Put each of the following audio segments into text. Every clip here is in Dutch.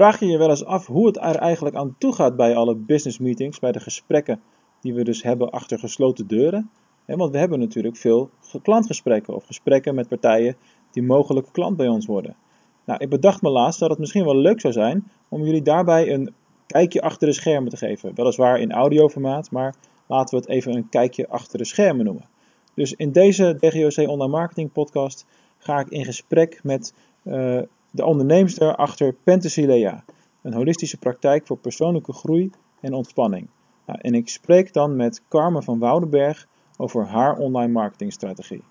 Vraag je je wel eens af hoe het er eigenlijk aan toe gaat bij alle business meetings, bij de gesprekken die we dus hebben achter gesloten deuren? Want we hebben natuurlijk veel klantgesprekken of gesprekken met partijen die mogelijk klant bij ons worden. Nou, ik bedacht me laatst dat het misschien wel leuk zou zijn om jullie daarbij een kijkje achter de schermen te geven. Weliswaar in audioformaat, maar laten we het even een kijkje achter de schermen noemen. Dus in deze DGOC Online Marketing podcast ga ik in gesprek met uh, de onderneemster achter Penthesilea, een holistische praktijk voor persoonlijke groei en ontspanning. Nou, en ik spreek dan met Carmen van Woudenberg over haar online marketingstrategie.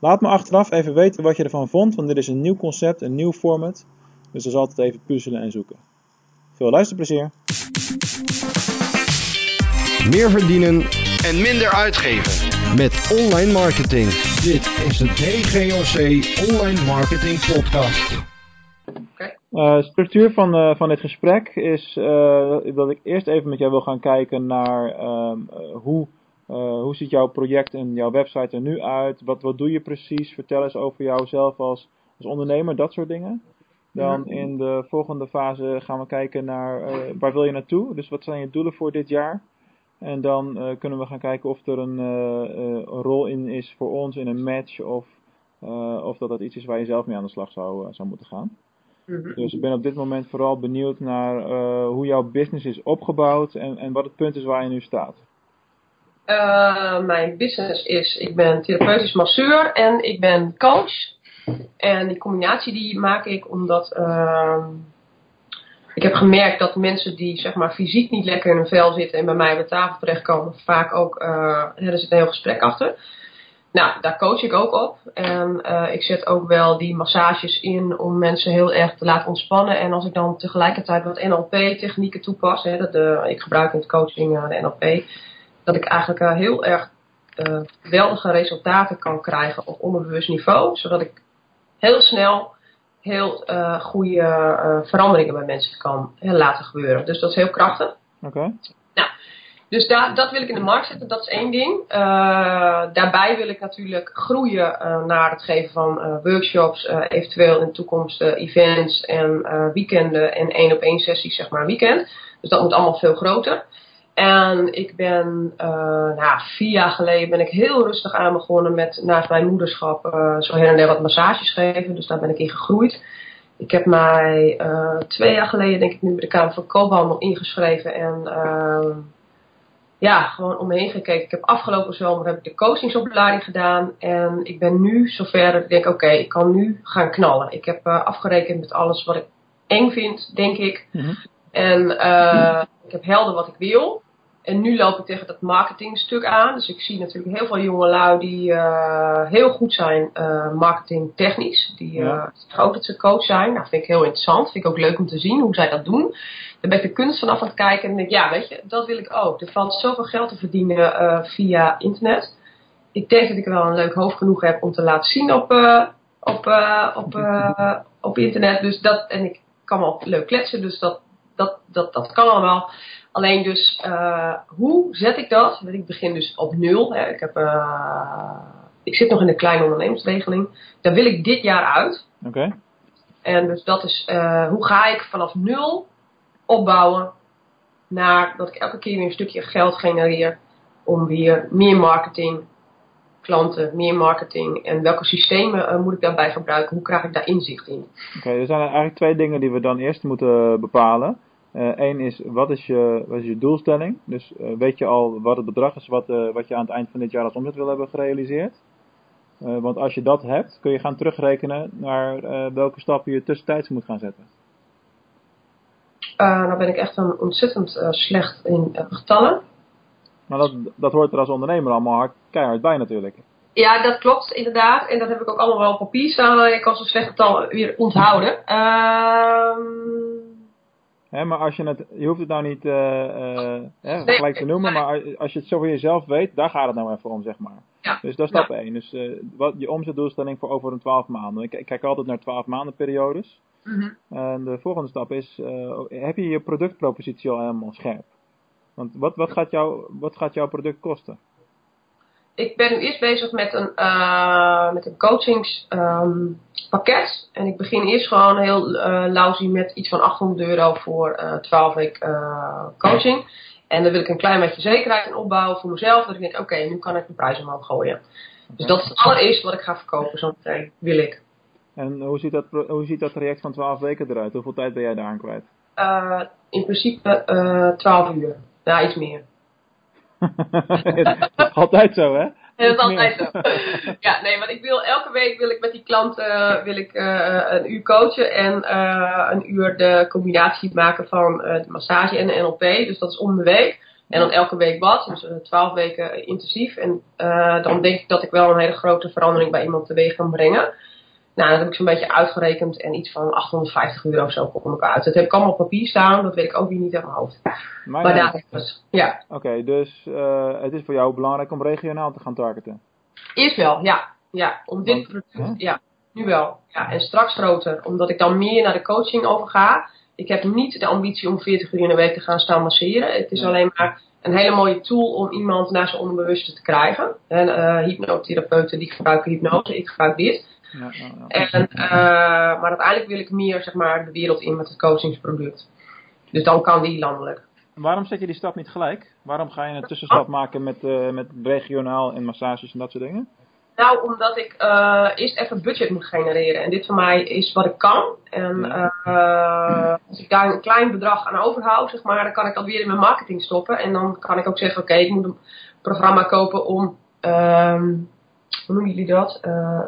Laat me achteraf even weten wat je ervan vond, want dit is een nieuw concept, een nieuw format. Dus dat is altijd even puzzelen en zoeken. Veel luisterplezier! Meer verdienen en minder uitgeven met online marketing. Dit is de DGOC Online Marketing Podcast. Uh, structuur van, uh, van dit gesprek is uh, dat ik eerst even met jou wil gaan kijken naar ehm, hoe, hoe ziet jouw project en jouw website er nu uit? Wat, wat doe je precies? Vertel eens over jouzelf als, als ondernemer, dat soort dingen. Dan in de volgende fase gaan we kijken naar waar wil je naartoe? Dus wat zijn je doelen voor dit jaar? En dan kunnen we gaan kijken of er een, een, rol in is voor ons in een match of, of dat dat iets is waar je zelf mee aan de slag zou, zou moeten gaan. Mhm. Dus ik ben op dit moment vooral benieuwd naar uh, hoe jouw business is opgebouwd en, en wat het punt is waar je nu staat. Uh, mijn business is, ik ben therapeutisch masseur en ik ben coach. En die combinatie die maak ik omdat uh, ik heb gemerkt dat mensen die zeg maar fysiek niet lekker in hun vel zitten en bij mij op de tafel terechtkomen, vaak ook, er zit een heel gesprek achter. Nou, daar coach ik ook op. En uh, ik zet ook wel die massages in om mensen heel erg te laten ontspannen. En als ik dan tegelijkertijd wat NLP-technieken toepas, hè, dat ik gebruik in het coaching uh, de NLP, dat ik eigenlijk uh, heel erg geweldige resultaten kan krijgen op onderbewust niveau. Zodat ik heel snel heel goede veranderingen bij mensen kan laten gebeuren. Dus dat is heel krachtig. Oké. Dus daar, dat wil ik in de markt zetten, dat is één ding. Uh, daarbij wil ik natuurlijk groeien uh, naar het geven van uh, workshops, eventueel in de toekomst events en weekenden en één op één sessies, zeg maar weekend. Dus dat moet allemaal veel groter. En ik ben, nou, vier jaar geleden ben ik heel rustig aan begonnen met naast mijn moederschap zo her en der wat massages geven. Dus daar ben ik in gegroeid. Ik heb mij twee jaar geleden, denk ik nu, bij de Kamer van Koophandel ingeschreven en ja, gewoon om me heen gekeken. Ik heb afgelopen zomer heb ik de coachingsopleiding gedaan. En ik ben nu zover dat ik denk, oké, ik kan nu gaan knallen. Ik heb uh, afgerekend met alles wat ik eng vind, denk ik. Mhm. En uh, ik heb helder wat ik wil. En nu loop ik tegen dat marketingstuk aan. Dus ik zie natuurlijk heel veel jonge lui die uh, heel goed zijn marketingtechnisch. Die uh, zeggen ook dat ze coach zijn. Nou, vind ik heel interessant. Vind ik ook leuk om te zien hoe zij dat doen. Dan ben ik de kunst vanaf aan het kijken en denk ja, weet je, dat wil ik ook. Er valt zoveel geld te verdienen via internet. Ik denk dat ik wel een leuk hoofd genoeg heb om te laten zien op, op, op, op internet. Dus dat, en ik kan wel leuk kletsen, dus dat, dat, dat, dat kan allemaal. Alleen dus, hoe zet ik dat? Ik begin dus op nul. Hè. Ik, heb, ik zit nog in de kleine ondernemersregeling. Daar wil ik dit jaar uit. Oké. En dus dat is, hoe ga ik vanaf nul opbouwen naar dat ik elke keer weer een stukje geld genereer om weer meer marketing, klanten, meer marketing en welke systemen moet ik daarbij gebruiken? Hoe krijg ik daar inzicht in? Oké, er zijn eigenlijk twee dingen die we dan eerst moeten bepalen. Eén uh, is, wat is, je, wat is je doelstelling? Dus weet je al wat het bedrag is wat, wat je aan het eind van dit jaar als omzet wil hebben gerealiseerd? want als je dat hebt, kun je gaan terugrekenen naar welke stappen je tussentijds moet gaan zetten. Nou ben ik echt een ontzettend slecht in getallen. Maar dat, dat hoort er als ondernemer allemaal hard, keihard bij natuurlijk. Ja, dat klopt inderdaad. En dat heb ik ook allemaal wel op papier staan. Ik kan zo'n slecht getal weer onthouden. Ehm maar als je het, je hoeft het nou niet uh, uh, gelijk te noemen, maar als je het zo voor jezelf weet, daar gaat het nou even om, zeg maar. Ja. Dus dat is stap 1. Dus uh, wat, je omzetdoelstelling voor over een 12 maanden. Ik, ik, kijk altijd naar 12 maanden periodes. Mm -hmm. En de volgende stap is, heb je je productpropositie al helemaal scherp? Want wat, wat, gaat, jou, wat gaat jouw product kosten? ik ben nu eerst bezig met een, uh, met een coachingspakket. en ik begin eerst gewoon heel uh, lousy met iets van 800 euro voor uh, 12 weken coaching. En dan wil ik een klein beetje zekerheid in opbouwen voor mezelf. Dat ik denk, oké, nu kan ik de prijs omhoog gooien. Dus dat is het allereerste wat ik ga verkopen zo meteen, wil ik. En hoe ziet, dat, hoe ziet dat traject van 12 weken eruit? Hoeveel tijd ben jij daar aan kwijt? in principe 12 uur. Ja, iets meer. altijd zo, hè? dat is altijd zo. Ja, nee, want ik wil elke week wil ik met die klanten uh, wil ik, uh, een uur coachen en uh, een uur de combinatie maken van de massage en de NLP. Dus dat is om de week. En dan elke week wat, dus twaalf weken intensief. En dan denk ik dat ik wel een hele grote verandering bij iemand teweeg kan brengen. Nou, dat heb ik zo'n beetje uitgerekend en iets van 850 euro of zo kom ik uit. Dat heb ik allemaal op papier staan, dat weet ik ook weer niet uit mijn hoofd. Maar, maar daar is. Ja. Oké, dus uh, het is voor jou belangrijk om regionaal te gaan targeten? Eerst wel, ja. Ja, om dit product, ja, nu wel. Ja, en straks groter, omdat ik dan meer naar de coaching overga. Ik heb niet de ambitie om 40 uur in de week te gaan staan masseren. Het is alleen maar een hele mooie tool om iemand naar zijn onderbewuste te krijgen. En uh, hypnotherapeuten die gebruiken hypnose, ik gebruik dit. Ja, ja, En, uh, maar uiteindelijk wil ik meer zeg maar, de wereld in met het coachingsproduct. Dus dan kan die landelijk. Waarom zet je die stap niet gelijk? Waarom ga je een tussenstap maken met, uh, met regionaal en massages en dat soort dingen? Nou, omdat ik uh, eerst even budget moet genereren. En dit voor mij is wat ik kan. En als ik daar een klein bedrag aan overhoud, zeg maar, dan kan ik dat weer in mijn marketing stoppen. En dan kan ik ook zeggen, oké, okay, ik moet een programma kopen om ehm, hoe noemen jullie dat? Uh,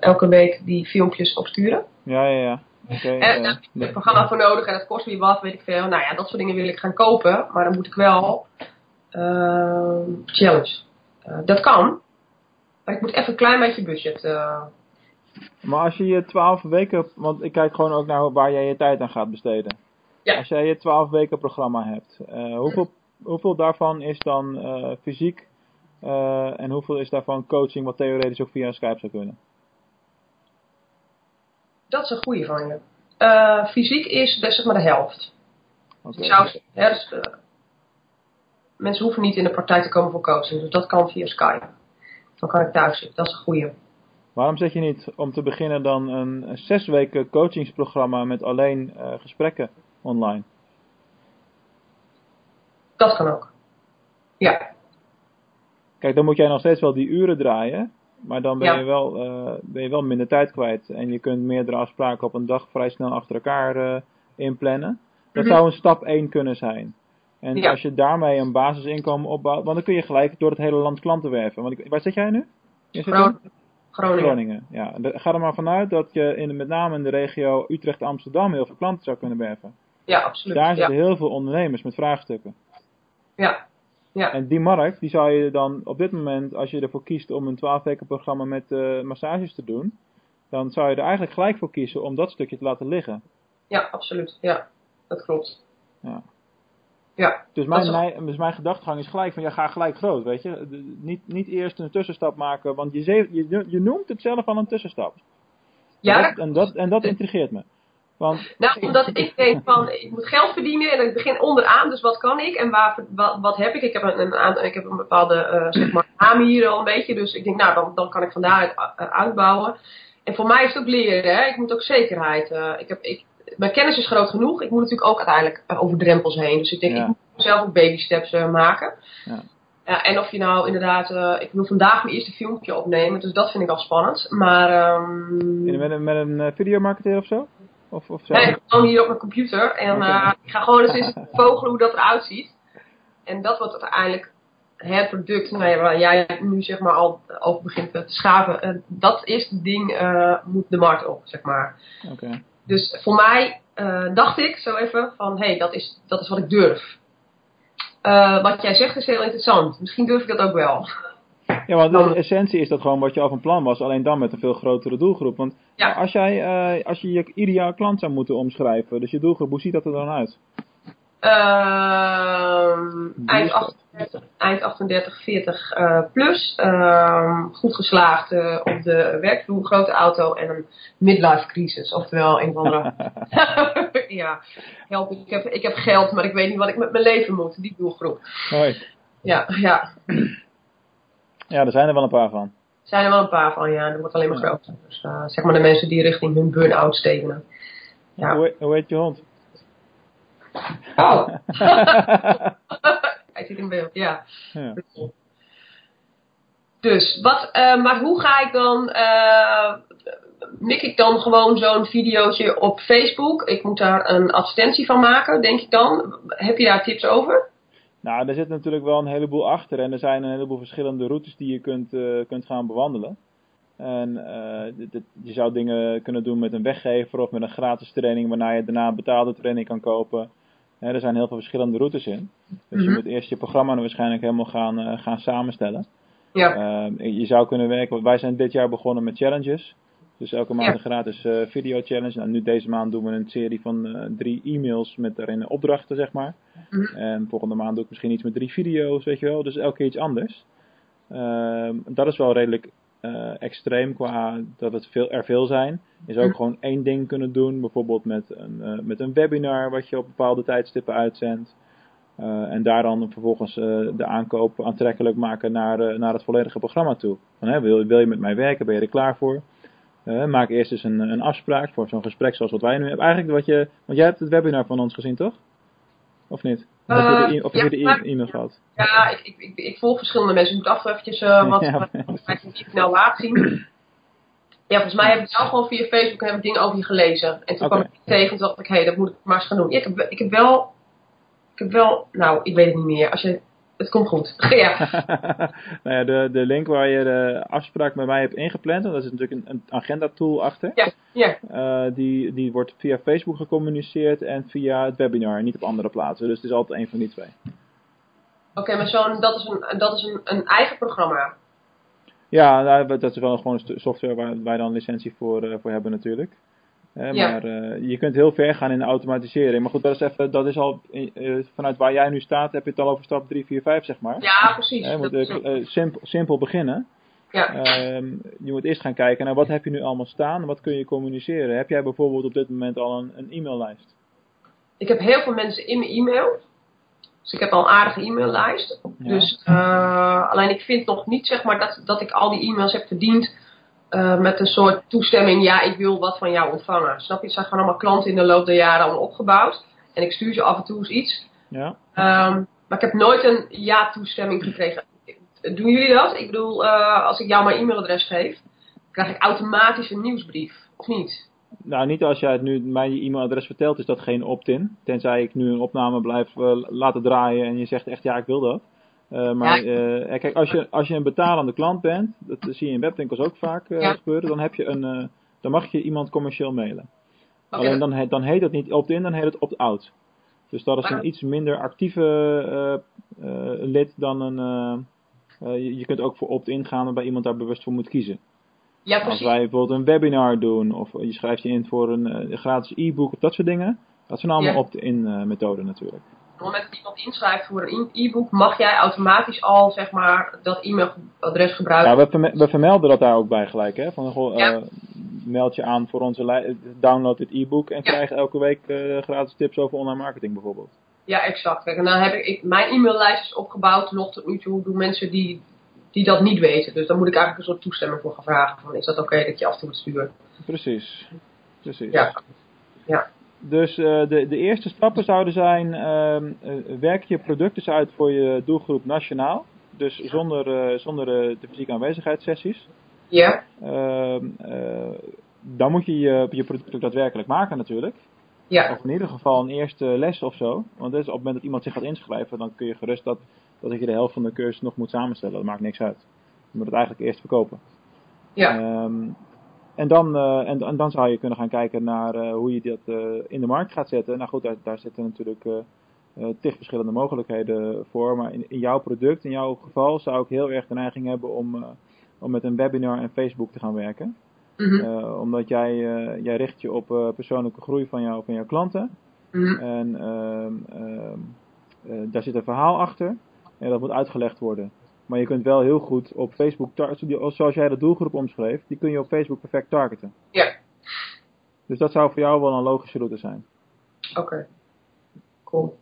elke week die filmpjes opsturen. Ja, ja, ja. Okay, en daar heb je een programma voor nodig en dat kost weer wat, weet ik veel. Nou ja, dat soort dingen wil ik gaan kopen, maar dan moet ik wel challenge. dat kan, maar ik moet even een klein beetje budget. Maar als je je twaalf weken, want ik kijk gewoon ook naar waar jij je tijd aan gaat besteden. Ja. Als jij je twaalf weken programma hebt, hoeveel, hoeveel daarvan is dan fysiek uh, en hoeveel is daarvan coaching wat theoretisch ook via Skype zou kunnen? Dat is een goede van je. Uh, fysiek is zeg maar de helft. Okay. Zou, ja, dus, uh, mensen hoeven niet in de praktijk te komen voor coaching, dus dat kan via Skype. Dan kan ik thuis zitten, dat is een goede. Waarom zet je niet om te beginnen dan een, een zes weken coachingsprogramma met alleen gesprekken online? Dat kan ook. Ja. Kijk, dan moet jij nog steeds wel die uren draaien. Maar dan ben, je wel, uh, ben je wel minder tijd kwijt. En je kunt meerdere afspraken op een dag vrij snel achter elkaar uh, inplannen. Dat mhm. zou een stap 1 kunnen zijn. En als je daarmee een basisinkomen opbouwt, want dan kun je gelijk door het hele land klanten werven. Want ik, waar zit jij nu? Zit Groningen. Groningen. Groningen. Ja, ga er maar vanuit dat je in, met name in de regio Utrecht-Amsterdam heel veel klanten zou kunnen werven. Ja, absoluut. Daar zitten heel veel ondernemers met vraagstukken. Ja, ja. En die markt, die zou je dan op dit moment, als je ervoor kiest om een 12 weken programma met uh, massages te doen, dan zou je er eigenlijk gelijk voor kiezen om dat stukje te laten liggen. Ja, absoluut. Ja, dat klopt. Ja. Ja, dus mijn, mijn, dus mijn gedachtegang is gelijk van, ja, ga gelijk groot, weet je. Niet, niet eerst een tussenstap maken, want je, je, je noemt het zelf al een tussenstap. Ja, dat, en, dat, en dat intrigeert me. Want... Nou, omdat ik denk van, ik moet geld verdienen en ik begin onderaan, dus wat kan ik en waar, wat, wat heb ik? Ik heb een, een, ik heb een bepaalde, uh, zeg maar, naam hier al een beetje, dus ik denk, nou, dan, dan kan ik van daaruit uh, uitbouwen. En voor mij is het ook leren, hè. Ik moet ook zekerheid, uh, ik heb, ik, mijn kennis is groot genoeg, ik moet natuurlijk ook uiteindelijk over drempels heen. Dus ik denk, ja. ik moet zelf ook baby steps maken. Ja. Ja, en of je nou inderdaad, uh, ik wil vandaag mijn eerste filmpje opnemen, dus dat vind ik al spannend. Maar. Um... Met een, met een videomarketeer of zo? Of, of zo? Nee, gewoon hier op mijn computer. En okay. uh, ik ga gewoon eens eens vogelen hoe dat eruit ziet. En dat wordt uiteindelijk het product nou ja, waar jij nu zeg maar al over begint te schaven. Uh, dat eerste ding uh, moet de markt op, zeg maar. Okay. Dus voor mij dacht ik zo even van, hé, hey, dat, is, dat is wat ik durf. wat jij zegt is heel interessant. Misschien durf ik dat ook wel. Ja, want de essentie is dat gewoon wat je al van plan was, alleen dan met een veel grotere doelgroep. Want ja. als, jij, uh, als je je ideale klant zou moeten omschrijven, dus je doelgroep, hoe ziet dat er dan uit? Uh, eind, 38, eind 38, 40 uh, plus. Uh, goed geslaagd uh, op de werkvloer, grote auto en een midlife crisis. Oftewel een van de... ja, help, ik heb, ik heb geld, maar ik weet niet wat ik met mijn leven moet. Die doelgroep. Hoi. Ja, ja. Ja, er zijn er wel een paar van. zijn er wel een paar van, ja. Er wordt alleen maar groter. Dus eh, zeg maar de mensen die richting hun burn-out stevenen. Ja. Hoe, hoe heet je hond? Oh! Hij zit in beeld, ja. Ja. Dus, wat, eh, maar hoe ga ik dan, eh mik ik dan gewoon zo'n videootje op Facebook? Ik moet daar een advertentie van maken, denk ik dan. Heb je daar tips over? Nou, er zit natuurlijk wel een heleboel achter en er zijn een heleboel verschillende routes die je kunt, eh, kunt gaan bewandelen. En eh, dit- je zou dingen kunnen doen met een weggever of met een gratis training waarna je daarna een betaalde training kan kopen. Er zijn heel veel verschillende routes in. Dus je Mhm. moet eerst je programma waarschijnlijk helemaal gaan, eh, gaan samenstellen. Ja. Je zou kunnen werken, wij zijn dit jaar begonnen met challenges. Dus elke maand een gratis eh, video challenge. Nou, nu deze maand doen we een serie van eh, drie e-mails met daarin opdrachten, zeg maar. Mhm. En volgende maand doe ik misschien iets met drie video's, weet je wel. Dus elke keer iets anders. Ehm, dat is wel redelijk eh, extreem qua dat het veel, er veel zijn. Je zou ook Mhm. gewoon één ding kunnen doen. Bijvoorbeeld met een, met een webinar wat je op bepaalde tijdstippen uitzendt. En daar dan vervolgens de aankoop aantrekkelijk maken naar, naar het volledige programma toe. Dan, hè, wil, wil je met mij werken, ben je er klaar voor? Eh, maak eerst eens een, een afspraak voor zo'n gesprek zoals wat wij nu hebben. Eigenlijk wat je, want jij hebt het webinar van ons gezien, toch? Of niet? Of heb je de, e- of ja, heb je de e- e-mail gehad? Ja, ik, ik, ik, ik volg verschillende mensen. Ik moet af eventjes eh, wat, Ja. ik nou laat zien. Ja, volgens mij heb ik jou gewoon via Facebook heb ik dingen over je gelezen. En toen kwam ik tegen en dacht ik, hé, hey, dat moet ik maar eens gaan doen. Ja, ik, heb, ik heb wel, ik heb wel, nou, ik weet het niet meer. Als je, het komt goed. ja, nou ja, de, de link waar je de afspraak met mij hebt ingepland, want daar zit natuurlijk een, een agenda tool achter. ja, ja. Eh, die, die wordt via Facebook gecommuniceerd en via het webinar, niet op andere plaatsen. Dus het is altijd een van die twee. Oké, maar zo'n, dat is, een, dat is een, een eigen programma. Ja, nou, dat is wel gewoon software waar wij dan licentie voor, eh, voor hebben natuurlijk. Ja. Maar eh, je kunt heel ver gaan in de automatisering. Maar goed, dat is, even, dat is al, eh, vanuit waar jij nu staat, heb je het al over stap 3, 4, 5 zeg maar. Ja, precies. Eh, je moet eh, simpel, simpel beginnen. ja. Ehm, je moet eerst gaan kijken naar wat heb je nu allemaal staan, wat kun je communiceren. Heb jij bijvoorbeeld op dit moment al een, een e-maillijst? Ik heb heel veel mensen in mijn e-mail. Dus ik heb al een aardige e-maillijst. Ja. Dus alleen ik vind nog niet zeg maar dat, dat ik al die e-mails heb verdiend eh, met een soort toestemming. Ja, ik wil wat van jou ontvangen. Snap je? Het zijn gewoon allemaal klanten in de loop der jaren allemaal opgebouwd. En ik stuur ze af en toe eens iets. Ja? Ehm, maar ik heb nooit een ja-toestemming gekregen. Doen jullie dat? Ik bedoel, eh, als ik jou mijn e-mailadres geef, krijg ik automatisch een nieuwsbrief. Of niet? Nou, niet als jij het nu mij je e-mailadres vertelt, is dat geen opt-in. Tenzij ik nu een opname blijf eh, laten draaien en je zegt echt ja, ik wil dat. Eh, maar Ja. eh, kijk, als je, als je een betalende klant bent, dat zie je in webwinkels ook vaak eh, Ja. gebeuren, dan, heb je een, eh, dan mag je iemand commercieel mailen. Alleen dan, heet- dan heet het niet opt-in, dan heet het opt-out. Dus dat is een iets minder actieve eh, eh, lid dan een. eh, eh, je, kunt ook voor opt-in gaan waarbij iemand daar bewust voor moet kiezen. ja, Als wij bijvoorbeeld een webinar doen of je schrijft je in voor een eh, gratis e-book of dat soort dingen. Dat zijn allemaal opt-in eh, methoden natuurlijk. Op het moment dat iemand inschrijft voor een e-book, mag jij automatisch al zeg maar dat e-mailadres gebruiken. Ja, we, verme- we vermelden dat daar ook bij gelijk. Hè? Van, goh, Ja. eh, meld je aan voor onze download dit e-book en Ja. krijg elke week eh, gratis tips over online marketing bijvoorbeeld. Ja, exact. Kijk, en dan heb ik, ik mijn e-maillijst is opgebouwd nog tot nu toe door mensen die, die dat niet weten. Dus daar moet ik eigenlijk een soort toestemming voor gaan vragen. Van, is dat oké dat je af en toe het stuurt? Precies. Precies. Ja. Ja. Dus eh, de, de eerste stappen zouden zijn, ehm, eh, werk je producten uit voor je doelgroep nationaal. Dus zonder, eh, zonder de fysieke aanwezigheidssessies. Ja? Ehm, eh, dan moet je, je je product ook daadwerkelijk maken natuurlijk. Ja. Of in ieder geval een eerste les of zo. Want dus op het moment dat iemand zich gaat inschrijven, dan kun je gerust dat, dat je de helft van de cursus nog moet samenstellen. Dat maakt niks uit. Je moet het eigenlijk eerst verkopen. Ja. Ehm, en, dan, eh, en, en dan zou je kunnen gaan kijken naar eh, hoe je dat eh, in de markt gaat zetten. Nou goed, daar, daar zitten natuurlijk tig verschillende mogelijkheden voor. Maar in, in jouw product, in jouw geval, zou ik heel erg de neiging hebben om, om met een webinar en Facebook te gaan werken. Mhm. Omdat jij, jij richt je op persoonlijke groei van, jou, van jouw klanten. Mhm. En ehm, ehm, eh, daar zit een verhaal achter. En dat moet uitgelegd worden. Maar je kunt wel heel goed op Facebook, zoals jij de doelgroep omschreef, die kun je op Facebook perfect targeten. Ja. Dus dat zou voor jou wel een logische route zijn. Oké. Cool.